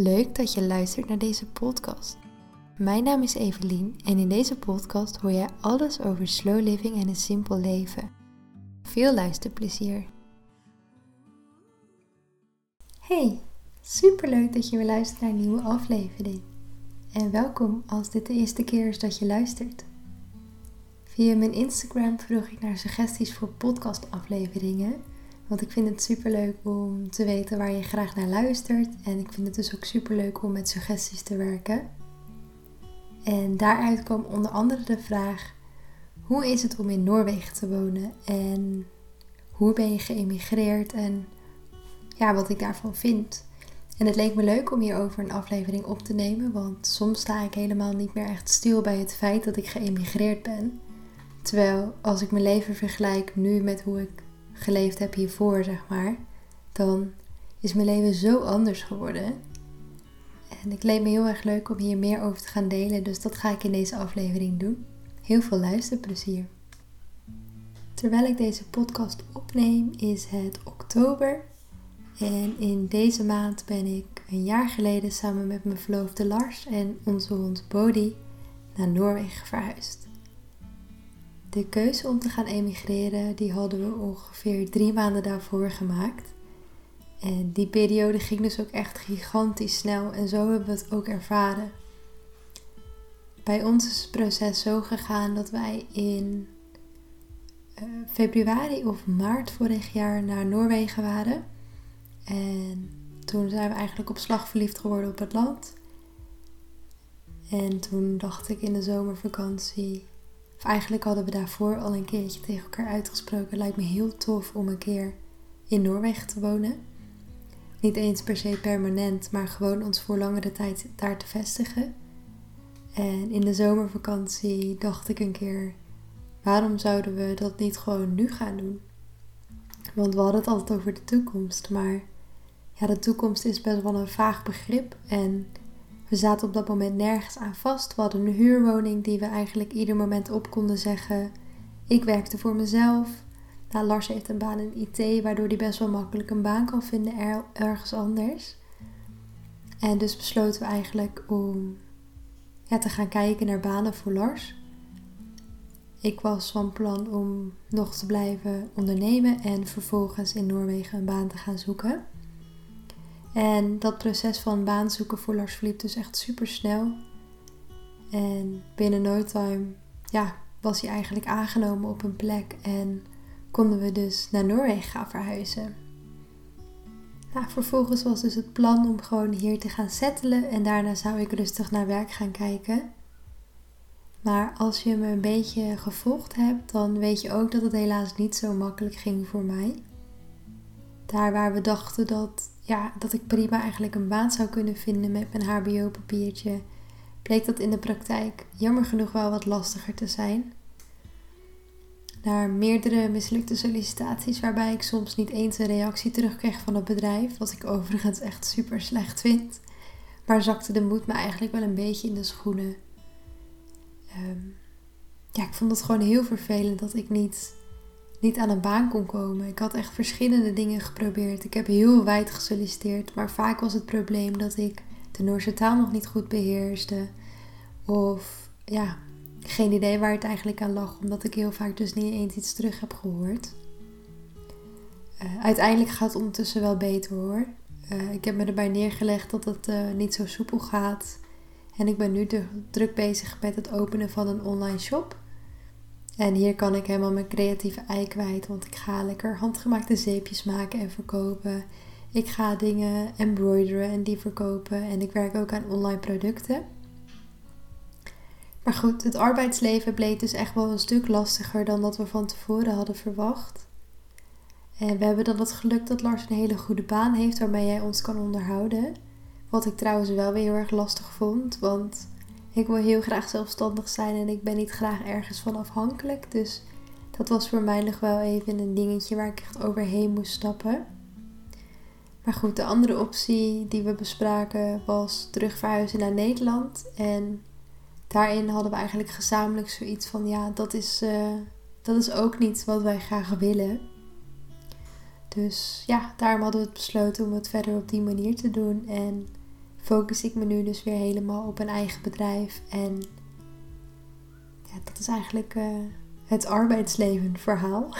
Leuk dat je luistert naar deze podcast. Mijn naam is Evelien en in deze podcast hoor jij alles over slow living en een simpel leven. Veel luisterplezier. Hey, superleuk dat je weer luistert naar een nieuwe aflevering. En welkom als dit de eerste keer is dat je luistert. Via mijn Instagram vroeg ik naar suggesties voor podcastafleveringen want ik vind het super leuk om te weten waar je graag naar luistert. En ik vind het dus ook super leuk om met suggesties te werken. En daaruit kwam onder andere de vraag: hoe is het om in Noorwegen te wonen? En hoe ben je geëmigreerd? En ja, wat ik daarvan vind. En het leek me leuk om hierover een aflevering op te nemen, want soms sta ik helemaal niet meer echt stil bij het feit dat ik geëmigreerd ben. Terwijl als ik mijn leven vergelijk nu met hoe ik geleefd heb hiervoor, zeg maar, dan is mijn leven zo anders geworden. En ik leek me heel erg leuk om hier meer over te gaan delen, dus dat ga ik in deze aflevering doen. Heel veel luisterplezier. Terwijl ik deze podcast opneem, is het oktober. En in deze maand ben ik een jaar geleden samen met mijn verloofde Lars en onze hond Bodhi naar Noorwegen verhuisd. De keuze om te gaan emigreren, die hadden we ongeveer drie maanden daarvoor gemaakt. En die periode ging dus ook echt gigantisch snel en zo hebben we het ook ervaren. Bij ons is het proces zo gegaan dat wij in uh, februari of maart vorig jaar naar Noorwegen waren. En toen zijn we eigenlijk op slag verliefd geworden op het land. En toen dacht ik in de zomervakantie, of eigenlijk hadden we daarvoor al een keertje tegen elkaar uitgesproken. Lijkt me heel tof om een keer in Noorwegen te wonen. Niet eens per se permanent, maar gewoon ons voor langere tijd daar te vestigen. En in de zomervakantie dacht ik een keer: waarom zouden we dat niet gewoon nu gaan doen? Want we hadden het altijd over de toekomst, maar ja, de toekomst is best wel een vaag begrip. En we zaten op dat moment nergens aan vast. We hadden een huurwoning die we eigenlijk ieder moment op konden zeggen. Ik werkte voor mezelf. Nou, Lars heeft een baan in IT, waardoor hij best wel makkelijk een baan kan vinden ergens anders. En dus besloten we eigenlijk om ja, te gaan kijken naar banen voor Lars. Ik was van plan om nog te blijven ondernemen en vervolgens in Noorwegen een baan te gaan zoeken. En dat proces van baan zoeken voor Lars verliep dus echt super snel. En binnen no time ja, was hij eigenlijk aangenomen op een plek en konden we dus naar Noorwegen gaan verhuizen. Nou, vervolgens was dus het plan om gewoon hier te gaan settelen en daarna zou ik rustig naar werk gaan kijken. Maar als je me een beetje gevolgd hebt, dan weet je ook dat het helaas niet zo makkelijk ging voor mij. Daar waar we dachten dat ja, dat ik prima eigenlijk een baan zou kunnen vinden met mijn HBO-papiertje, bleek dat in de praktijk jammer genoeg wel wat lastiger te zijn. Naar meerdere mislukte sollicitaties, waarbij ik soms niet eens een reactie terugkreeg van het bedrijf, wat ik overigens echt super slecht vind. Maar zakte de moed me eigenlijk wel een beetje in de schoenen. Ehm, ja, ik vond het gewoon heel vervelend dat ik niet niet aan een baan kon komen. Ik had echt verschillende dingen geprobeerd. Ik heb heel wijd gesolliciteerd, maar vaak was het probleem dat ik de Noorse taal nog niet goed beheerste. Of ja, geen idee waar het eigenlijk aan lag, omdat ik heel vaak dus niet eens iets terug heb gehoord. Uh, uiteindelijk gaat het ondertussen wel beter hoor. Uh, ik heb me erbij neergelegd dat het uh, niet zo soepel gaat. En ik ben nu druk bezig met het openen van een online shop. En hier kan ik helemaal mijn creatieve ei kwijt, want ik ga lekker handgemaakte zeepjes maken en verkopen. Ik ga dingen embroideren en die verkopen. En ik werk ook aan online producten. Maar goed, het arbeidsleven bleek dus echt wel een stuk lastiger dan dat we van tevoren hadden verwacht. En we hebben dan het geluk dat Lars een hele goede baan heeft waarmee hij ons kan onderhouden. Wat ik trouwens wel weer heel erg lastig vond, want ik wil heel graag zelfstandig zijn en ik ben niet graag ergens van afhankelijk. Dus dat was voor mij nog wel even een dingetje waar ik echt overheen moest stappen. Maar goed, de andere optie die we bespraken was terug verhuizen naar Nederland. En daarin hadden we eigenlijk gezamenlijk zoiets van: ja, dat is, uh, dat is ook niet wat wij graag willen. Dus ja, daarom hadden we het besloten om het verder op die manier te doen. En focus ik me nu dus weer helemaal op een eigen bedrijf. En ja, dat is eigenlijk uh, het arbeidsleven verhaal.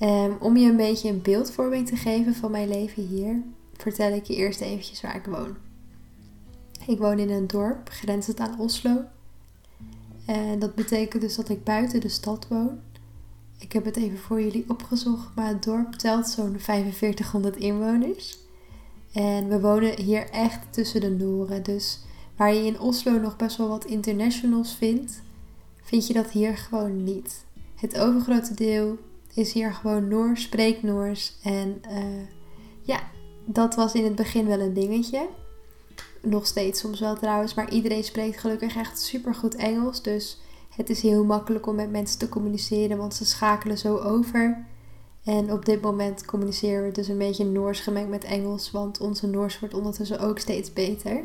um, om je een beetje een beeldvorming te geven van mijn leven hier, vertel ik je eerst eventjes waar ik woon. Ik woon in een dorp grenzend aan Oslo. En dat betekent dus dat ik buiten de stad woon. Ik heb het even voor jullie opgezocht, maar het dorp telt zo'n 4500 inwoners. En we wonen hier echt tussen de Noren. Dus waar je in Oslo nog best wel wat internationals vindt, vind je dat hier gewoon niet. Het overgrote deel is hier gewoon Noors, spreekt Noors. En uh, ja, dat was in het begin wel een dingetje. Nog steeds soms wel trouwens, maar iedereen spreekt gelukkig echt super goed Engels. Dus het is heel makkelijk om met mensen te communiceren, want ze schakelen zo over. En op dit moment communiceren we dus een beetje Noors gemengd met Engels, want onze Noors wordt ondertussen ook steeds beter.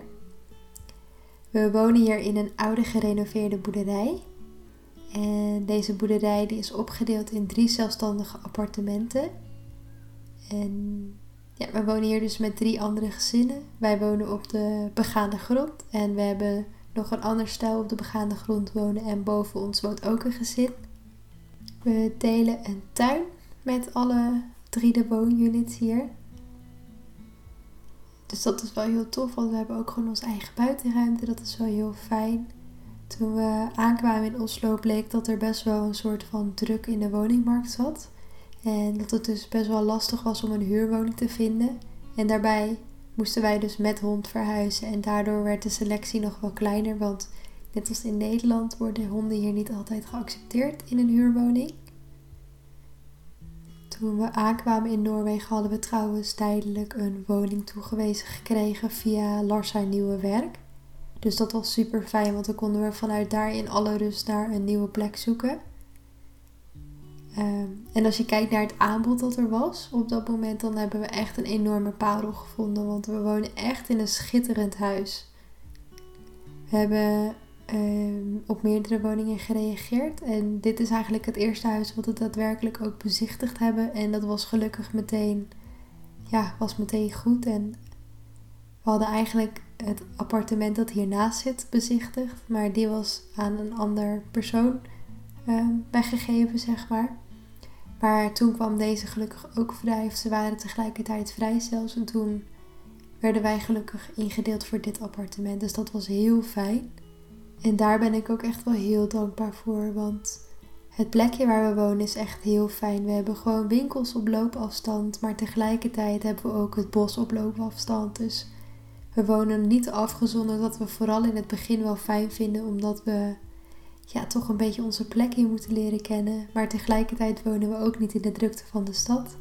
We wonen hier in een oude gerenoveerde boerderij. En deze boerderij die is opgedeeld in drie zelfstandige appartementen. En ja, we wonen hier dus met drie andere gezinnen. Wij wonen op de begaande grond en we hebben nog een ander stel op de begaande grond wonen en boven ons woont ook een gezin. We delen een tuin met alle drie de woonunits hier. Dus dat is wel heel tof, want we hebben ook gewoon onze eigen buitenruimte. Dat is wel heel fijn. Toen we aankwamen in Oslo bleek dat er best wel een soort van druk in de woningmarkt zat. En dat het dus best wel lastig was om een huurwoning te vinden. En daarbij moesten wij dus met hond verhuizen. En daardoor werd de selectie nog wel kleiner. Want net als in Nederland worden honden hier niet altijd geaccepteerd in een huurwoning. Toen we aankwamen in Noorwegen hadden we trouwens tijdelijk een woning toegewezen gekregen via Larsa Nieuwe Werk. Dus dat was super fijn, want dan konden we vanuit daar in alle rust naar een nieuwe plek zoeken. Ehm, en als je kijkt naar het aanbod dat er was op dat moment, dan hebben we echt een enorme parel gevonden. Want we wonen echt in een schitterend huis. We hebben ehm, op meerdere woningen gereageerd. En dit is eigenlijk het eerste huis wat we daadwerkelijk ook bezichtigd hebben. En dat was gelukkig meteen, ja, was meteen goed. En we hadden eigenlijk het appartement dat hiernaast zit bezichtigd. Maar die was aan een ander persoon Ehm, weggegeven, zeg maar. Maar toen kwam deze gelukkig ook vrij, of ze waren tegelijkertijd vrij zelfs. En toen werden wij gelukkig ingedeeld voor dit appartement. Dus dat was heel fijn. En daar ben ik ook echt wel heel dankbaar voor. Want het plekje waar we wonen is echt heel fijn. We hebben gewoon winkels op loopafstand. Maar tegelijkertijd hebben we ook het bos op loopafstand. Dus we wonen niet afgezonderd. Dat we vooral in het begin wel fijn vinden. Omdat we ja, toch een beetje onze plek hier moeten leren kennen. Maar tegelijkertijd wonen we ook niet in de drukte van de stad.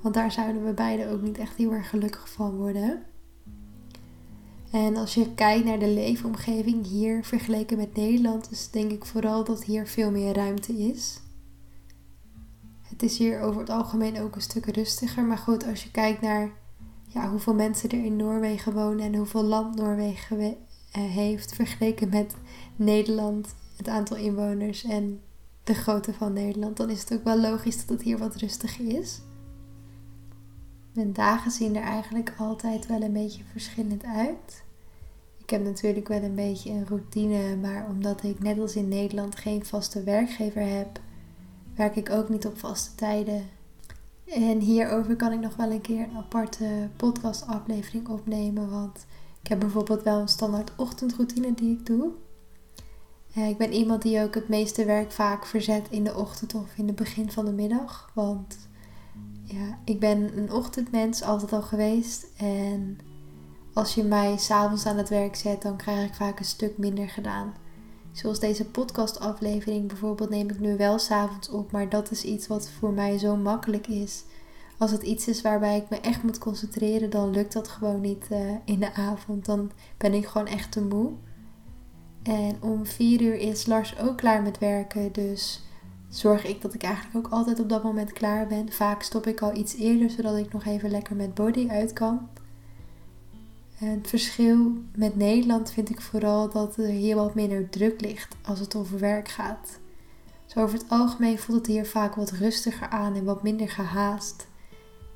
Want daar zouden we beide ook niet echt heel erg gelukkig van worden. En als je kijkt naar de leefomgeving hier vergeleken met Nederland, is denk ik vooral dat hier veel meer ruimte is. Het is hier over het algemeen ook een stuk rustiger. Maar goed, als je kijkt naar ja, hoeveel mensen er in Noorwegen wonen en hoeveel land Noorwegen eh, heeft vergeleken met Nederland het aantal inwoners en de grootte van Nederland, dan is het ook wel logisch dat het hier wat rustiger is. Mijn dagen zien er eigenlijk altijd wel een beetje verschillend uit. Ik heb natuurlijk wel een beetje een routine, maar omdat ik net als in Nederland geen vaste werkgever heb, werk ik ook niet op vaste tijden. En hierover kan ik nog wel een keer een aparte podcastaflevering opnemen, want ik heb bijvoorbeeld wel een standaard ochtendroutine die ik doe. Ja, ik ben iemand die ook het meeste werk vaak verzet in de ochtend of in het begin van de middag. Want ja, ik ben een ochtendmens altijd al geweest. En als je mij s'avonds aan het werk zet, dan krijg ik vaak een stuk minder gedaan. Zoals deze podcastaflevering bijvoorbeeld neem ik nu wel s'avonds op. Maar dat is iets wat voor mij zo makkelijk is. Als het iets is waarbij ik me echt moet concentreren, dan lukt dat gewoon niet uh, in de avond. Dan ben ik gewoon echt te moe. En om vier uur is Lars ook klaar met werken. Dus zorg ik dat ik eigenlijk ook altijd op dat moment klaar ben. Vaak stop ik al iets eerder, zodat ik nog even lekker met body uit kan. Het verschil met Nederland vind ik vooral dat er hier wat minder druk ligt als het over werk gaat. Zo over het algemeen voelt het hier vaak wat rustiger aan en wat minder gehaast.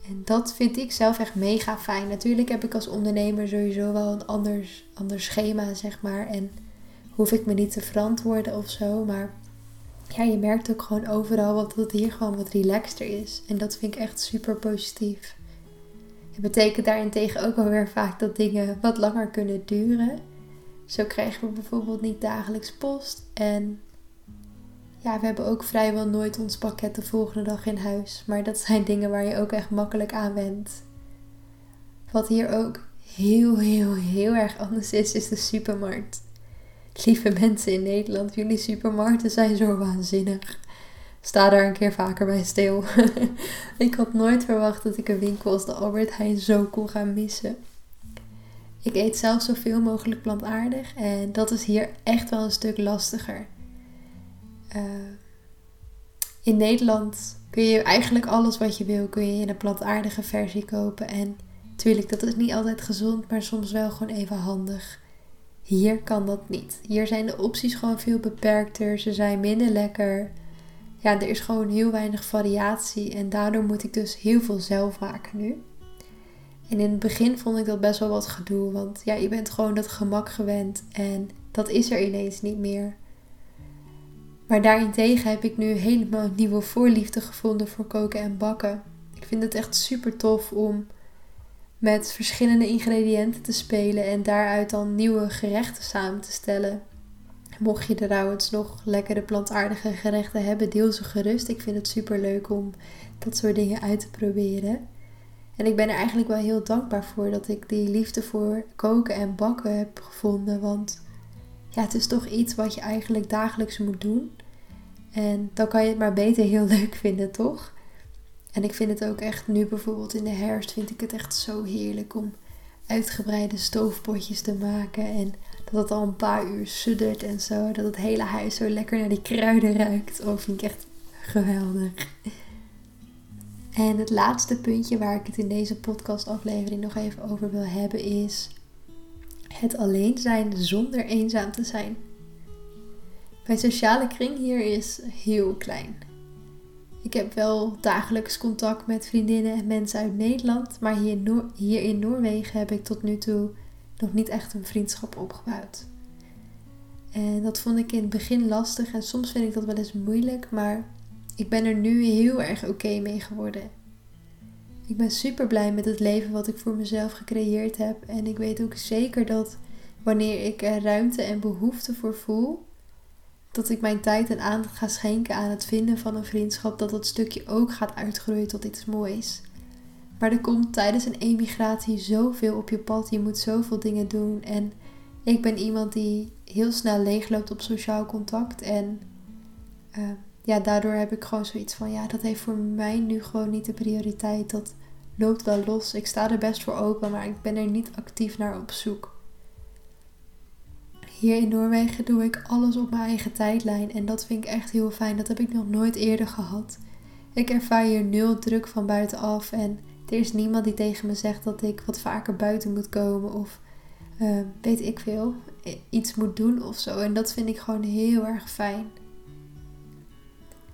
En dat vind ik zelf echt mega fijn. Natuurlijk heb ik als ondernemer sowieso wel een anders, ander schema, zeg maar. En hoef ik me niet te verantwoorden of zo. Maar ja, je merkt ook gewoon overal dat het hier gewoon wat relaxter is. En dat vind ik echt super positief. Betekent daarentegen ook alweer vaak dat dingen wat langer kunnen duren. Zo krijgen we bijvoorbeeld niet dagelijks post. En ja, we hebben ook vrijwel nooit ons pakket de volgende dag in huis. Maar dat zijn dingen waar je ook echt makkelijk aan went. Wat hier ook heel, heel, heel erg anders is, is de supermarkt. Lieve mensen in Nederland, jullie supermarkten zijn zo waanzinnig. Sta daar een keer vaker bij stil. ik had nooit verwacht dat ik een winkel als de Albert Heijn zo kon gaan missen. Ik eet zelf zoveel mogelijk plantaardig en dat is hier echt wel een stuk lastiger. Uh, in Nederland kun je eigenlijk alles wat je wil, kun je in een plantaardige versie kopen. En natuurlijk, dat is niet altijd gezond, maar soms wel gewoon even handig. Hier kan dat niet. Hier zijn de opties gewoon veel beperkter. Ze zijn minder lekker. Ja, er is gewoon heel weinig variatie. En daardoor moet ik dus heel veel zelf maken nu. En in het begin vond ik dat best wel wat gedoe. Want ja, je bent gewoon dat gemak gewend. En dat is er ineens niet meer. Maar daarentegen heb ik nu helemaal een nieuwe voorliefde gevonden voor koken en bakken. Ik vind het echt super tof om met verschillende ingrediënten te spelen en daaruit dan nieuwe gerechten samen te stellen. Mocht je trouwens nog lekkere plantaardige gerechten hebben, deel ze gerust. Ik vind het super leuk om dat soort dingen uit te proberen. En ik ben er eigenlijk wel heel dankbaar voor dat ik die liefde voor koken en bakken heb gevonden. Want ja, het is toch iets wat je eigenlijk dagelijks moet doen. En dan kan je het maar beter heel leuk vinden, toch? En ik vind het ook echt nu bijvoorbeeld in de herfst vind ik het echt zo heerlijk om uitgebreide stoofpotjes te maken. En dat het al een paar uur suddert en zo. Dat het hele huis zo lekker naar die kruiden ruikt. Oh, vind ik echt geweldig. En het laatste puntje waar ik het in deze podcastaflevering nog even over wil hebben is het alleen zijn zonder eenzaam te zijn. Mijn sociale kring hier is heel klein. Ik heb wel dagelijks contact met vriendinnen en mensen uit Nederland, maar hier, hier in Noorwegen heb ik tot nu toe nog niet echt een vriendschap opgebouwd. En dat vond ik in het begin lastig en soms vind ik dat wel eens moeilijk, maar ik ben er nu heel erg oké mee geworden. Ik ben super blij met het leven wat ik voor mezelf gecreëerd heb en ik weet ook zeker dat wanneer ik er ruimte en behoefte voor voel, dat ik mijn tijd en aandacht ga schenken aan het vinden van een vriendschap, dat dat stukje ook gaat uitgroeien tot iets moois. Maar er komt tijdens een emigratie zoveel op je pad. Je moet zoveel dingen doen. En ik ben iemand die heel snel leegloopt op sociaal contact. En uh, ja, daardoor heb ik gewoon zoiets van: ja, dat heeft voor mij nu gewoon niet de prioriteit. Dat loopt wel los. Ik sta er best voor open, maar ik ben er niet actief naar op zoek. Hier in Noorwegen doe ik alles op mijn eigen tijdlijn en dat vind ik echt heel fijn. Dat heb ik nog nooit eerder gehad. Ik ervaar hier nul druk van buitenaf en er is niemand die tegen me zegt dat ik wat vaker buiten moet komen of uh, weet ik veel, iets moet doen of zo. En dat vind ik gewoon heel erg fijn.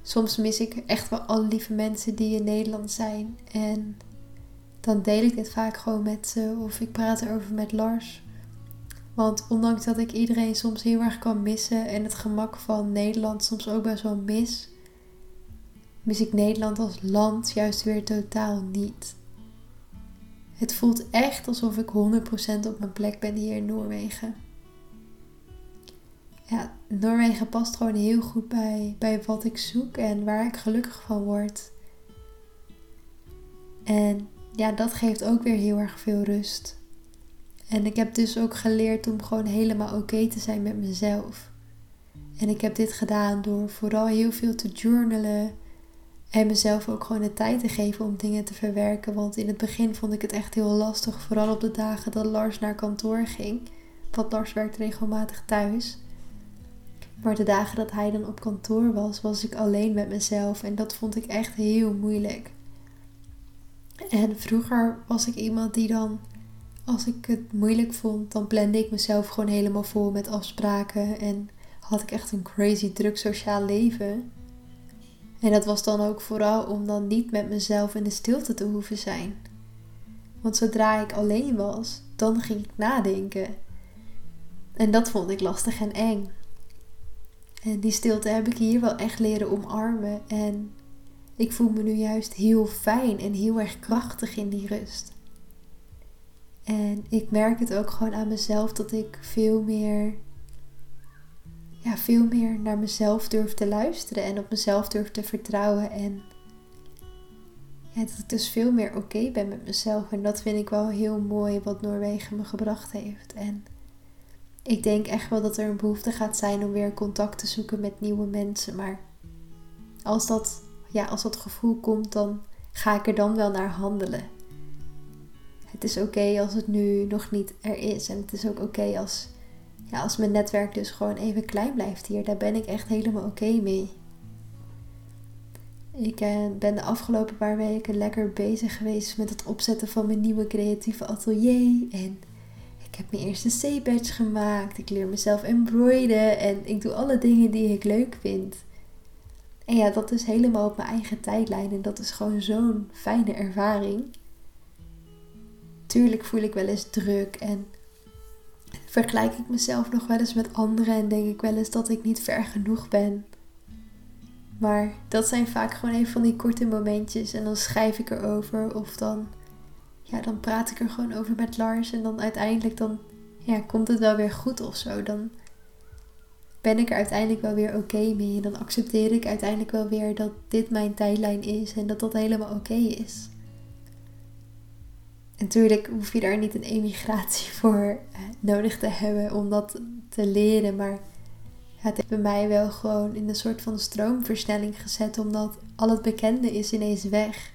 Soms mis ik echt wel alle lieve mensen die in Nederland zijn en dan deel ik dit vaak gewoon met ze of ik praat erover met Lars. Want ondanks dat ik iedereen soms heel erg kan missen en het gemak van Nederland soms ook best wel mis, mis ik Nederland als land juist weer totaal niet. Het voelt echt alsof ik 100% op mijn plek ben hier in Noorwegen. Ja, Noorwegen past gewoon heel goed bij, bij wat ik zoek en waar ik gelukkig van word. En ja, dat geeft ook weer heel erg veel rust. En ik heb dus ook geleerd om gewoon helemaal oké te zijn met mezelf. En ik heb dit gedaan door vooral heel veel te journalen. En mezelf ook gewoon de tijd te geven om dingen te verwerken. Want in het begin vond ik het echt heel lastig. Vooral op de dagen dat Lars naar kantoor ging. Want Lars werkt regelmatig thuis. Maar de dagen dat hij dan op kantoor was, was ik alleen met mezelf. En dat vond ik echt heel moeilijk. En vroeger was ik iemand die dan als ik het moeilijk vond, dan plande ik mezelf gewoon helemaal vol met afspraken en had ik echt een crazy druk sociaal leven. En dat was dan ook vooral om dan niet met mezelf in de stilte te hoeven zijn. Want zodra ik alleen was, dan ging ik nadenken. En dat vond ik lastig en eng. En die stilte heb ik hier wel echt leren omarmen. En ik voel me nu juist heel fijn en heel erg krachtig in die rust. En ik merk het ook gewoon aan mezelf dat ik veel meer, ja, veel meer naar mezelf durf te luisteren en op mezelf durf te vertrouwen. En dat ik dus veel meer oké ben met mezelf. En dat vind ik wel heel mooi wat Noorwegen me gebracht heeft. En ik denk echt wel dat er een behoefte gaat zijn om weer contact te zoeken met nieuwe mensen. Maar als dat, ja, als dat gevoel komt, dan ga ik er dan wel naar handelen. Het is oké als het nu nog niet er is. En het is ook oké als, ja, als mijn netwerk dus gewoon even klein blijft hier. Daar ben ik echt helemaal oké mee. Ik eh, ben de afgelopen paar weken lekker bezig geweest met het opzetten van mijn nieuwe creatieve atelier. En ik heb mijn eerste C-badge gemaakt. Ik leer mezelf embroiden. En ik doe alle dingen die ik leuk vind. En ja, dat is helemaal op mijn eigen tijdlijn. En dat is gewoon zo'n fijne ervaring. Tuurlijk voel ik wel eens druk en vergelijk ik mezelf nog wel eens met anderen en denk ik wel eens dat ik niet ver genoeg ben. Maar dat zijn vaak gewoon even van die korte momentjes en dan schrijf ik erover of dan, ja, dan praat ik er gewoon over met Lars en dan uiteindelijk dan, ja, komt het wel weer goed of zo. Dan ben ik er uiteindelijk wel weer oké mee en dan accepteer ik uiteindelijk wel weer dat dit mijn tijdlijn is en dat dat helemaal oké is. Natuurlijk hoef je daar niet een emigratie voor eh, nodig te hebben om dat te leren, maar het heeft bij mij wel gewoon in een soort van stroomversnelling gezet, omdat al het bekende is ineens weg.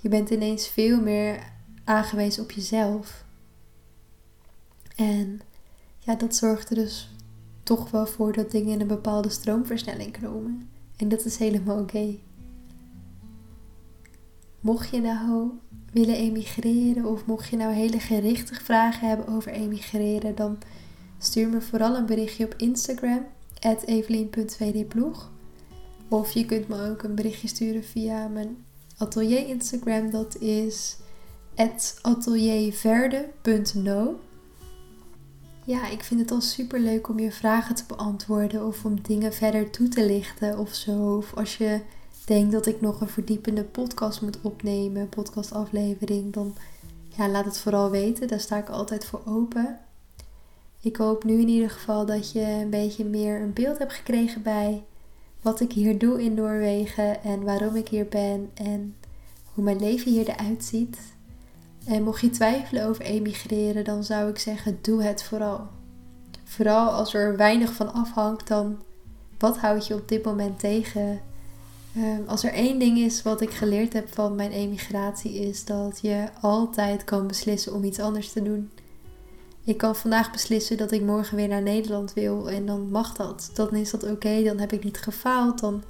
Je bent ineens veel meer aangewezen op jezelf. En ja, dat zorgt er dus toch wel voor dat dingen in een bepaalde stroomversnelling komen. En dat is helemaal oké. Mocht je nou willen emigreren of mocht je nou hele gerichte vragen hebben over emigreren, dan stuur me vooral een berichtje op Instagram evelien.vdploeg. Of je kunt me ook een berichtje sturen via mijn atelier Instagram. Dat is atelierverde.no. Ja, ik vind het al super leuk om je vragen te beantwoorden of om dingen verder toe te lichten of zo. Of als je denkt dat ik nog een verdiepende podcast moet opnemen, podcastaflevering, dan ja, laat het vooral weten. Daar sta ik altijd voor open. Ik hoop nu in ieder geval dat je een beetje meer een beeld hebt gekregen bij wat ik hier doe in Noorwegen en waarom ik hier ben en hoe mijn leven hier eruit ziet. En mocht je twijfelen over emigreren, dan zou ik zeggen: doe het vooral. Vooral als er weinig van afhangt, dan wat houd je op dit moment tegen? Ehm, als er één ding is wat ik geleerd heb van mijn emigratie, is dat je altijd kan beslissen om iets anders te doen. Ik kan vandaag beslissen dat ik morgen weer naar Nederland wil en dan mag dat. Dan is dat oké, dan heb ik niet gefaald. Dan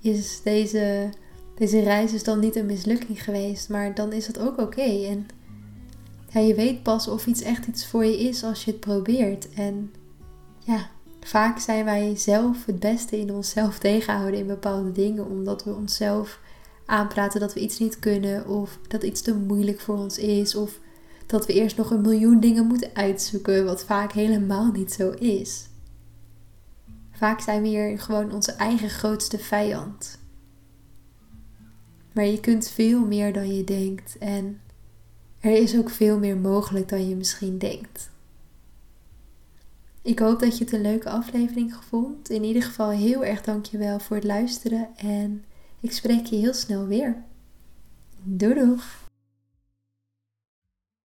is deze, deze reis is dan niet een mislukking geweest, maar dan is het ook oké. En ja, je weet pas of iets echt iets voor je is als je het probeert. En ja, vaak zijn wij zelf het beste in onszelf tegenhouden in bepaalde dingen, omdat we onszelf aanpraten dat we iets niet kunnen of dat iets te moeilijk voor ons is of dat we eerst nog een miljoen dingen moeten uitzoeken, wat vaak helemaal niet zo is. Vaak zijn we hier gewoon onze eigen grootste vijand. Maar je kunt veel meer dan je denkt en er is ook veel meer mogelijk dan je misschien denkt. Ik hoop dat je het een leuke aflevering vond. In ieder geval heel erg dankjewel voor het luisteren en ik spreek je heel snel weer. Doei!